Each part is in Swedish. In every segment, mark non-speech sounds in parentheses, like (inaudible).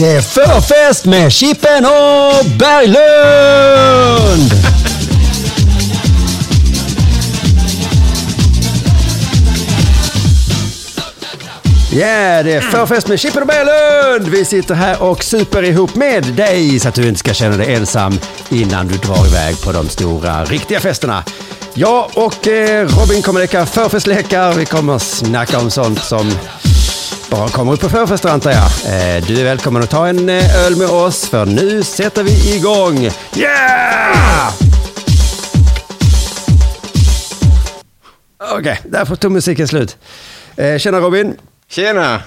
Det är förfest med Chippen och Berglund! Yeah, det är förfest med Chippen och Berglund! Vi sitter här och super ihop med dig så att du inte ska känna dig ensam innan du drar iväg på de stora, riktiga festerna. Jag och eh, Robin kommer leka förfestlekar. Vi kommer snacka om sånt som bara kommer upp på förfester antar jag. Eh, du är välkommen att ta en eh, öl med oss för nu sätter vi igång. Yeah! Okej, där tog musiken slut. Eh, tjena Robin. Tjena!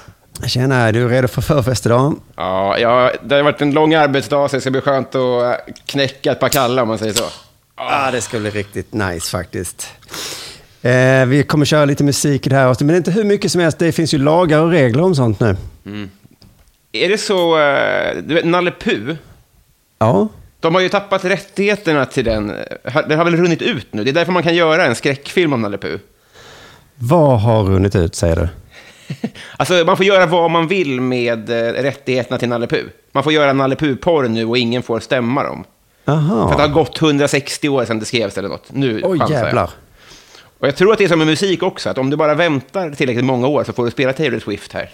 Tjena, är du redo för förfest idag? Ja, ja, det har varit en lång arbetsdag så det ska bli skönt att knäcka ett par kallar om man säger så. Ja, det ska bli riktigt nice faktiskt. Eh, vi kommer köra lite musik i det här avsnittet, men inte hur mycket som helst. Det finns ju lagar och regler om sånt nu. Är det så, eh, du vet Nalle Puh, Ja, de har ju tappat rättigheterna till den. Den har väl runnit ut nu? Det är därför man kan göra en skräckfilm om Nalle Puh. vad har runnit ut säger du? (laughs) Alltså, man får göra vad man vill med eh, rättigheterna till Nalle Puh. Man får göra Nalle Puh-porr nu och ingen får stämma dem. För att det har Aha. gått 160 år sedan det skrevs eller något. Nu Oj chansar jag. Och jag tror att det är som med musik också, att om du bara väntar tillräckligt många år så får du spela Taylor Swift här.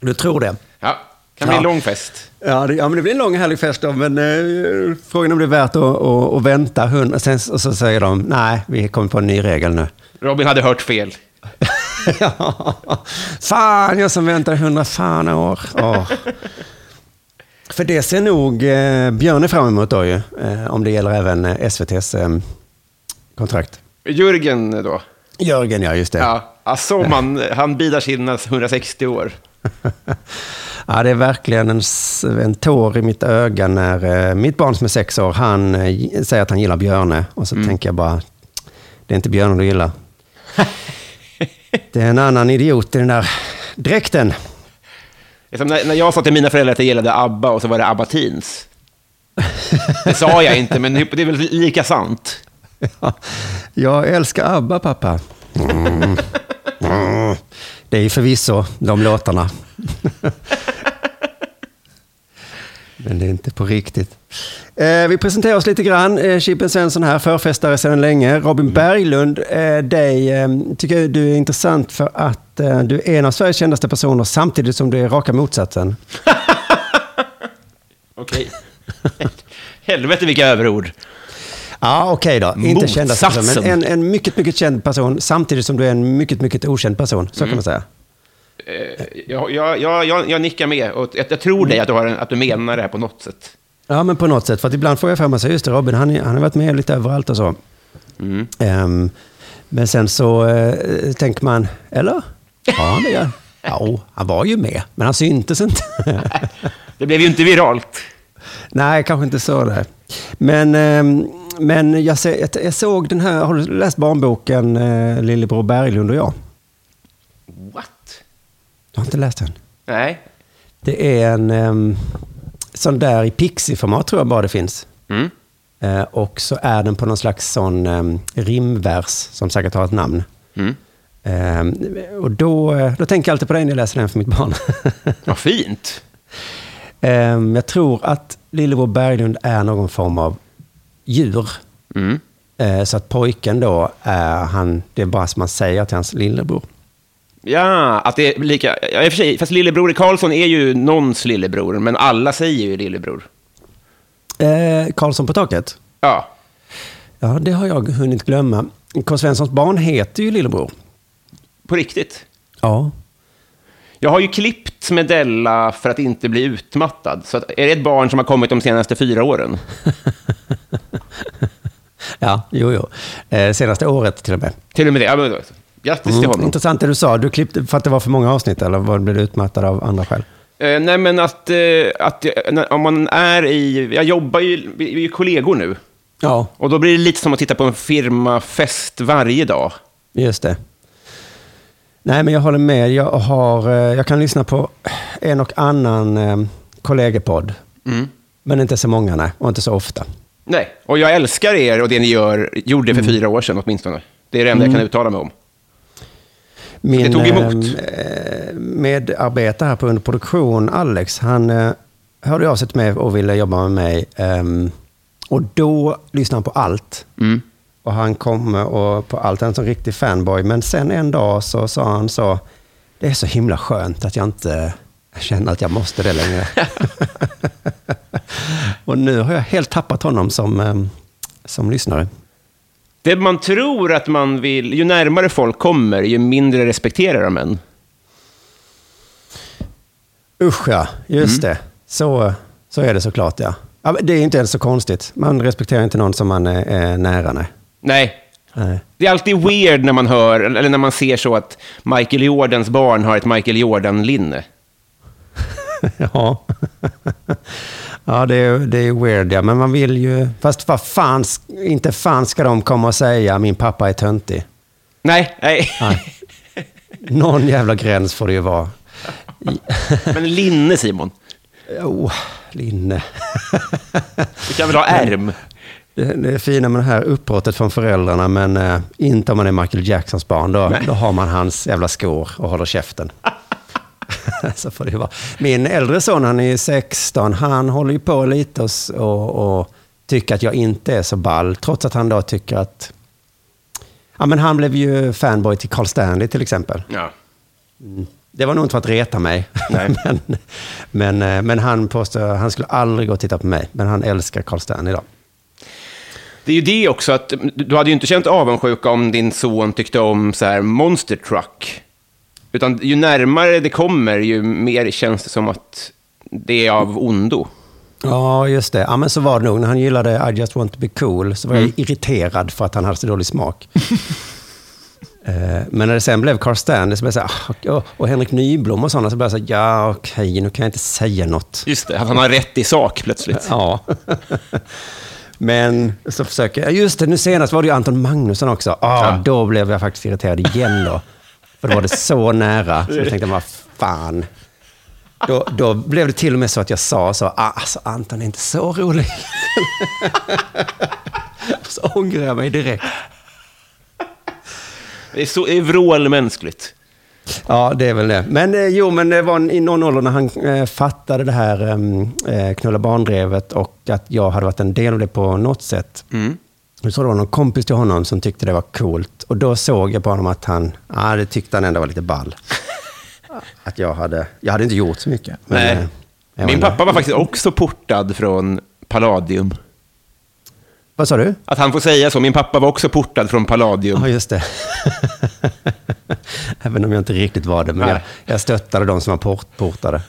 Du tror det? Ja, kan bli Ja. en lång fest. Ja, det, ja, men det blir en lång härlig fest då, men eh, frågan är om det är värt att, att, att vänta. Hund, och, sen, och så säger de, nej, vi kommer på en ny regel nu. Robin hade hört fel. (laughs) ja. Fan, jag som väntade hundra fan år. Åh. För det ser nog eh, Björne fram emot då ju, eh, om det gäller även eh, SVTs eh, kontrakt. Jörgen då? Jörgen, ja, just det. Ja, alltså man, han bidar sina 160 år. (laughs) Ja, det är verkligen en, en tår i mitt öga när eh, mitt barn som är sex år, han eh, säger att han gillar Björne. Och så tänker jag bara, det är inte Björne du gillar. det är en annan idiot i den där dräkten. När, när jag sa till mina föräldrar att jag gillade ABBA och så var det ABBA Teens. Det sa jag inte, men det är väl lika sant. Ja, (laughs) jag älskar ABBA, pappa. Mm. Mm. Det är förvisso de låtarna. (laughs) Men det är inte på riktigt. Eh, vi presenterar oss lite grann. Eh, Chippen Svensson här, förfestare sedan länge. Robin Berglund, eh, dig eh, tycker jag du är intressant för att eh, du är en av Sveriges kändaste personer samtidigt som du är raka motsatsen. (laughs) Okej. Helvete vilka överord. Ja, okej då. Inte kändaste person, men en, en mycket, mycket känd person samtidigt som du är en mycket, mycket okänd person. Så kan man säga. Eh, Jag, jag, jag, jag, nickar med och jag, jag tror dig att du, har en, att du menar det här på något sätt. Ja, men på något sätt. För att ibland får jag för mig så just det, Robin, han, han har varit med lite överallt och så. Mm. Ehm, men sen så eh, tänker man, eller? Ja, det gör Ja, han var ju med, men han syntes inte. (laughs) Det blev ju inte viralt. Nej, kanske inte så. Där. Men, ehm, men jag, se, jag, jag såg den här, har du läst barnboken eh, Lillebror Berglund och jag? What? Du har inte läst den? Nej. Det är en um, sån där i pixie-format tror jag bara det finns. Mm. Eh, och så är den på någon slags sån um, rimvers som säkert har ett namn. Mm. Ehm, och då, eh, då tänker jag alltid på dig när jag läser den för mitt barn. (laughs) Vad fint. Ehm, jag tror att Lillebror Berglund är någon form av djur. Mm. Eh, så att pojken då, är han, det är bara som man säger till hans lillebror. Ja, att det är lika... Ja, i och för sig, fast lillebror Karlsson är ju någons lillebror, men alla säger ju lillebror. Eh, Karlsson på taket? Ja. Ja, det har jag hunnit glömma. K. Svenssons barn heter ju lillebror. På riktigt. Ja. Jag har ju klippt med Della för att inte bli utmattad. Så att, är det ett barn som har kommit de senaste fyra åren? (laughs) Ja, jo, jo. Eh, senaste året till och med. Till och med det. Ja, men, då- grattis till Mm, honom. intressant det du sa. Du klippte för att det var för många avsnitt eller var blev du utmattad av andra skäl? Eh, nej, men att, eh, att eh, när- om man är i... Jag jobbar ju... Vi är ju kollegor nu. Ja, Och då blir det lite som att titta på en firmafest varje dag. just det. Nej, men jag håller med. Jag, har, eh, jag kan lyssna på en och annan eh, kollegepodd. Mm. Men inte så många, nej. Och inte så ofta. Nej, och jag älskar er och det ni gör, gjorde för fyra år sedan åtminstone. Det är det enda jag kan uttala mig om. Min, Det tog emot. eh, medarbetare här på underproduktion, Alex, han eh, hörde av sig till mig och ville jobba med mig. ehm, och då lyssnade han på allt. Mm. Och han kom och på allt, han är en sån riktig fanboy. Men sen en dag så sa han så, det är så himla skönt att jag inte känner att jag måste det längre. (laughs) (laughs) och nu har jag helt tappat honom som, ehm, som lyssnare. Det man tror att man vill, ju närmare folk kommer, ju mindre respekterar de en. Usch ja, just det. Så, så är det såklart ja. Det är inte ens så konstigt. Man respekterar inte någon som man är, är nära. Nej. Nej. Nej. Det är alltid weird när man hör, eller när man ser så att Michael Jordans barn har ett Michael Jordan-linne. (laughs) Ja, ja det, är, det är weird ja. Men man vill ju... Fast vad fan, inte fan ska de komma och säga min pappa är töntig. Nej, nej. Nej. Någon jävla gräns får det ju vara. Men linne, Simon. Oh, linne. Du kan väl ha ärm? Det, det är fina med det här uppbrottet från föräldrarna, men eh, inte om man är Michael Jacksons barn. Då, då har man hans jävla skor och håller käften. (laughs) Så får det ju vara. Min äldre son, han är 16, han håller ju på lite och, och, och tycker att jag inte är så ball, trots att han då tycker att... Ja, men han blev ju fanboy till Carl Stanley till exempel. Ja. Det var nog inte för att reta mig. (laughs) Men, men, eh, men han påstår han skulle aldrig gå och titta på mig. Men han älskar Carl Stanley idag. Det är ju det också, att du hade ju inte känt avundsjuka om din son tyckte om så här Monster Truck. Utan ju närmare det kommer, ju mer känns det som att det är av ondo. Ja, just det. Ja, men så var det nog. När han gillade I just want to be cool så var Mm. jag irriterad för att han hade så dålig smak. (laughs) Eh, Men när det sen blev Carl Stanley så blev jag så här, ah, och Henrik Nyblom och sådana så blev jag så här, ja okej, nu kan jag inte säga något. Just det, att han har rätt i sak plötsligt. Ja. (laughs) Men så försöker jag, just det, nu senast var det ju Anton Magnusson också. Ah, Ja. Då blev jag faktiskt irriterad igen då. För då var det så nära, så jag tänkte, vad fan. Då, då blev det till och med så att jag sa så, ah, alltså Anton är inte så rolig. (laughs) så ångrar jag mig direkt. Det är så är. Ja, det är väl det. Men eh, jo, men det var i någon ålder när han eh, fattade det här eh, knulla barndrevet och att jag hade varit en del av det på något sätt. Mm. Så det var någon kompis till honom som tyckte det var coolt. Och då såg jag på honom att han, ja det tyckte han ändå var lite ball. att jag hade, jag hade inte gjort så mycket. Nej. eh, Min pappa var faktiskt också portad från Palladium. Vad sa du? Att han får säga så. Min pappa var också portad från Palladium. Ja, just det. (laughs) Även om jag inte riktigt var det. Men jag, jag stöttade de som var port, portade.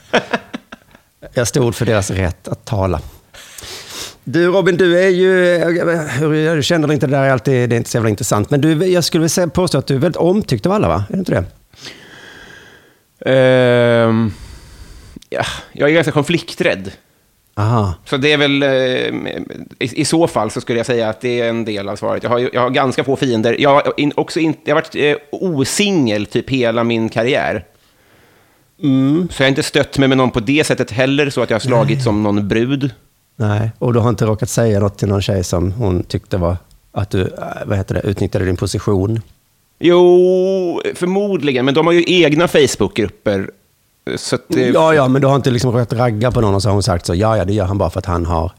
jag stod för deras rätt att tala. Du Robin, du är ju, hur jag känner inte det där är alltid, det är inte så jävla intressant. Men du, jag skulle vilja påstå att du är väldigt omtyckt av alla, va? Är det inte det? Ehm, ja, jag är ganska konflikträdd. Aha. Så det är väl, eh, i, i så fall så skulle jag säga att det är en del av svaret. Jag har, jag har ganska få fiender. Jag har, in, också in, jag har varit eh, osingel typ hela min karriär. Så jag har inte stött mig med någon på det sättet heller, så att jag har slagit som någon brud. Nej, och du har inte råkat säga något till någon tjej som hon tyckte var att du, äh, vad heter det, utnyttjade din position? Jo, förmodligen, men de har ju egna Facebookgrupper. Så att det, Ja, ja, men du har inte liksom råkat ragga på någon och så har hon sagt så, ja, ja, det gör han bara för att han har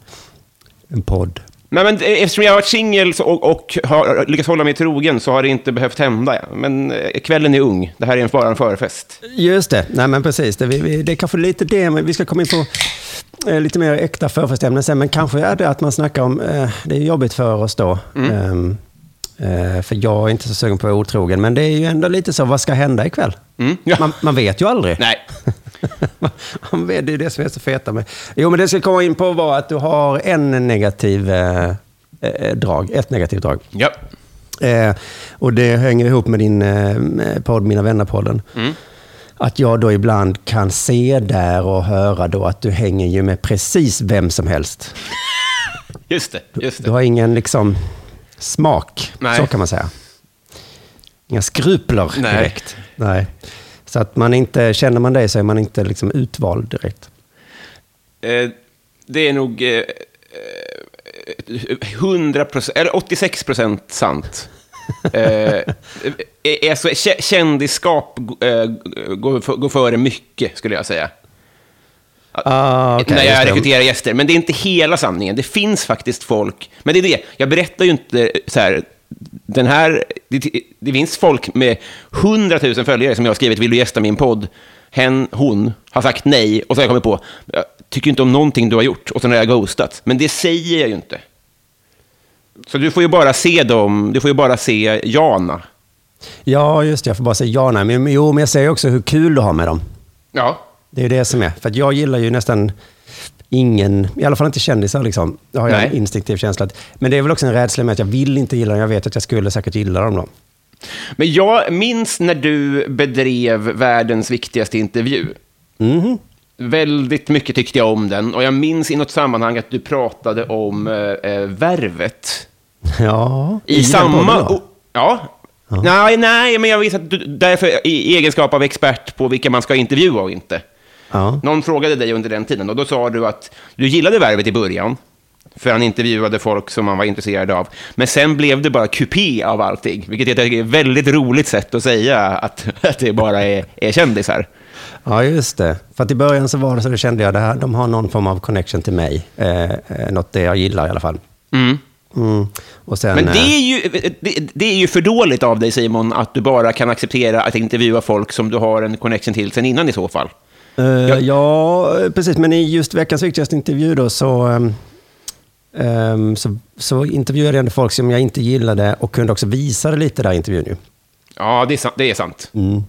en podd. Nej, men eftersom jag har varit singel och, och har lyckats hålla mig trogen så har det inte behövt hända. Ja. Men eh, kvällen är ung. Det här är en, bara en förfest. Just det, nej men precis. Det, vi, vi, det är kanske lite det, men vi ska komma in på eh, lite mer äkta förfestämnen sen. Men kanske är det att man snackar om, eh, det är jobbigt för oss då. Ehm, eh, för jag är inte så sugen på att vara otrogen, men det är ju ändå lite så, vad ska hända ikväll? Mm, ja. Man, man vet ju aldrig. Nej. (laughs) Man vet, det är det som är så feta med. Jo, men det jag ska komma in på var att du har en negativ eh, eh, drag, ett negativt drag. Ja. Eh, och det hänger ihop med din eh, podd, Mina vänner-podden. Mm. Att jag då ibland kan se där och höra då att du hänger ju med precis vem som helst. (laughs) Just det. Just Du det. har ingen liksom smak, Nej. så kan man säga. Inga skrupler Nej. direkt. Nej. Så att man inte, känner man dig så är man inte liksom utvald direkt. Eh, det är nog eh, eh, 100 procent, eller 86 procent sant. Eh, alltså, kändisskap eh, går, går före mycket, skulle jag säga. Ah, okay, när jag rekryterar gäster. Men det är inte hela sanningen. Det finns faktiskt folk. Men det är det, jag berättar ju inte så här, den här, det, det finns folk med hundratusen följare som jag har skrivit, vill du gästa min podd? Hen, hon har sagt nej och så har jag kommit på, jag tycker inte om någonting du har gjort och så har jag ghostat. Men det säger jag ju inte. Så du får ju bara se dem, du får ju bara se Jana. Ja, just det, jag får bara se Jana. Men, jo, men jag säger också hur kul du har med dem. Ja. Det är det som är. För att jag gillar ju nästan ingen, i alla fall inte kändisar liksom. Det har jag Nej. en instinktiv känsla. Men det är väl också en rädsla med att jag vill inte gilla dem. Jag vet att jag skulle säkert gilla dem då. Men jag minns när du bedrev världens viktigaste intervju. Mm. Väldigt mycket tyckte jag om den. Och jag minns i något sammanhang att du pratade om äh, värvet. Ja, i, i samma... Och, ja. ja. Nej, nej, men jag visste att du, därför i egenskap av expert på vilka man ska intervjua och inte. Ja. Någon frågade dig under den tiden och då sa du att du gillade värvet i början. För han intervjuade folk som man var intresserad av. Men sen blev det bara kupé av allting. Vilket är ett väldigt roligt sätt att säga att, (laughs) att det bara är, är kändisar. Ja, just det. För att i början så var det så det kände jag, att de har någon form av connection till mig. Eh, eh, något det jag gillar i alla fall. Mm. Mm. Sen, Men det är, ju, det, det, är ju för dåligt av dig Simon, att du bara kan acceptera att intervjua folk som du har en connection till sen innan i så fall. Uh, ja. ja. precis. Men i just veckans viktigaste intervju då så, um, så, så intervjuade jag folk som jag inte gillade och kunde också visa det lite där i intervjun. Ju. Ja, det är sant. Det, är sant. Mm.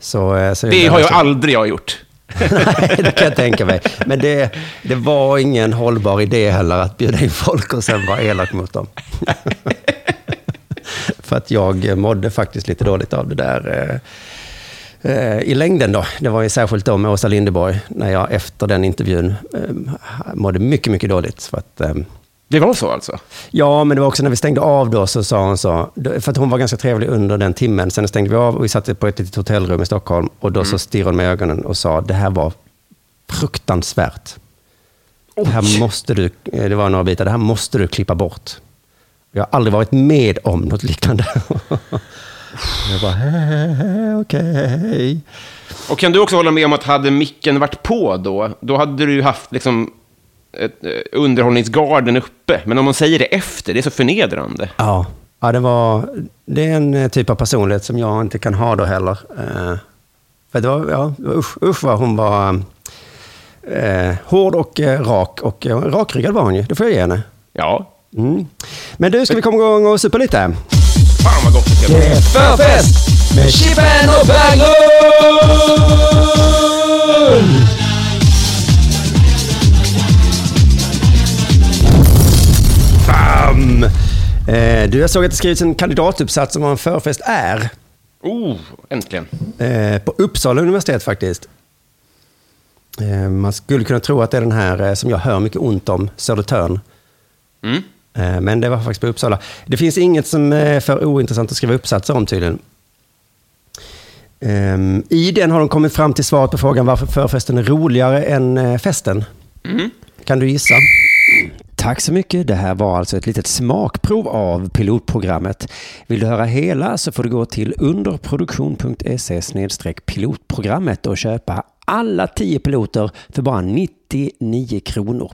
Så, eh, så det har jag aldrig jag gjort. (laughs) Nej, det kan jag tänka mig. Men det, det var ingen hållbar idé heller att bjuda in folk och sen vara elak mot dem. (laughs) För att jag mådde faktiskt lite dåligt av det där. Eh, Eh, i längden då. Det var ju särskilt då med Åsa Lindeborg, när jag efter den intervjun mådde mycket, mycket dåligt. För att, det var så alltså? Ja, men det var också när vi stängde av då så sa hon så, för att hon var ganska trevlig under den timmen. Sen stängde vi av och vi satt på ett litet hotellrum i Stockholm och då mm. så stirrade hon med ögonen och sa, det här var fruktansvärt. Oj. Det här måste du, det var några bitar, det här måste du klippa bort. Jag har aldrig varit med om något liknande. (laughs) Jag bara, okej. Okay. Och kan du också hålla med om att hade micken varit på då, då hade du haft liksom ett, eh, underhållningsgarden uppe. Men om man säger det efter, det är så förnedrande. Ja, ja det, var, det är en eh, typ av personlighet som jag inte kan ha då heller. Uh, för det var, ja, usch, usch vad hon var uh, hård och uh, rak. Och uh, rakryggad var hon ju, det får jag ge henne. Ja. Mm. Men du, ska vi komma igång och supa lite? Fan vad gott det ska bli. Det är förfest med Chippen och Berglund! Eh, du, jag såg att det skrivits en kandidatuppsats om vad en förfest är. Oh, äntligen. Eh, på Uppsala universitet faktiskt. Eh, man skulle kunna tro att det är den här som jag hör mycket ont om, Södertörn. Mm. Men det var faktiskt på Uppsala. Det finns inget som är för ointressant att skriva uppsatser om tydligen. Ehm, I den har de kommit fram till svaret på frågan varför förfesten är roligare än festen. Mm. Kan du gissa? Tack så mycket. Det här var alltså ett litet smakprov av pilotprogrammet. Vill du höra hela så får du gå till underproduktion.se pilotprogrammet och köpa alla tio piloter för bara 99 kronor.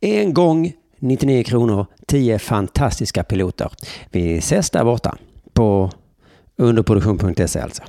En gång 99 kronor, 10 fantastiska piloter. Vi ses där borta på underproduktion.se alltså.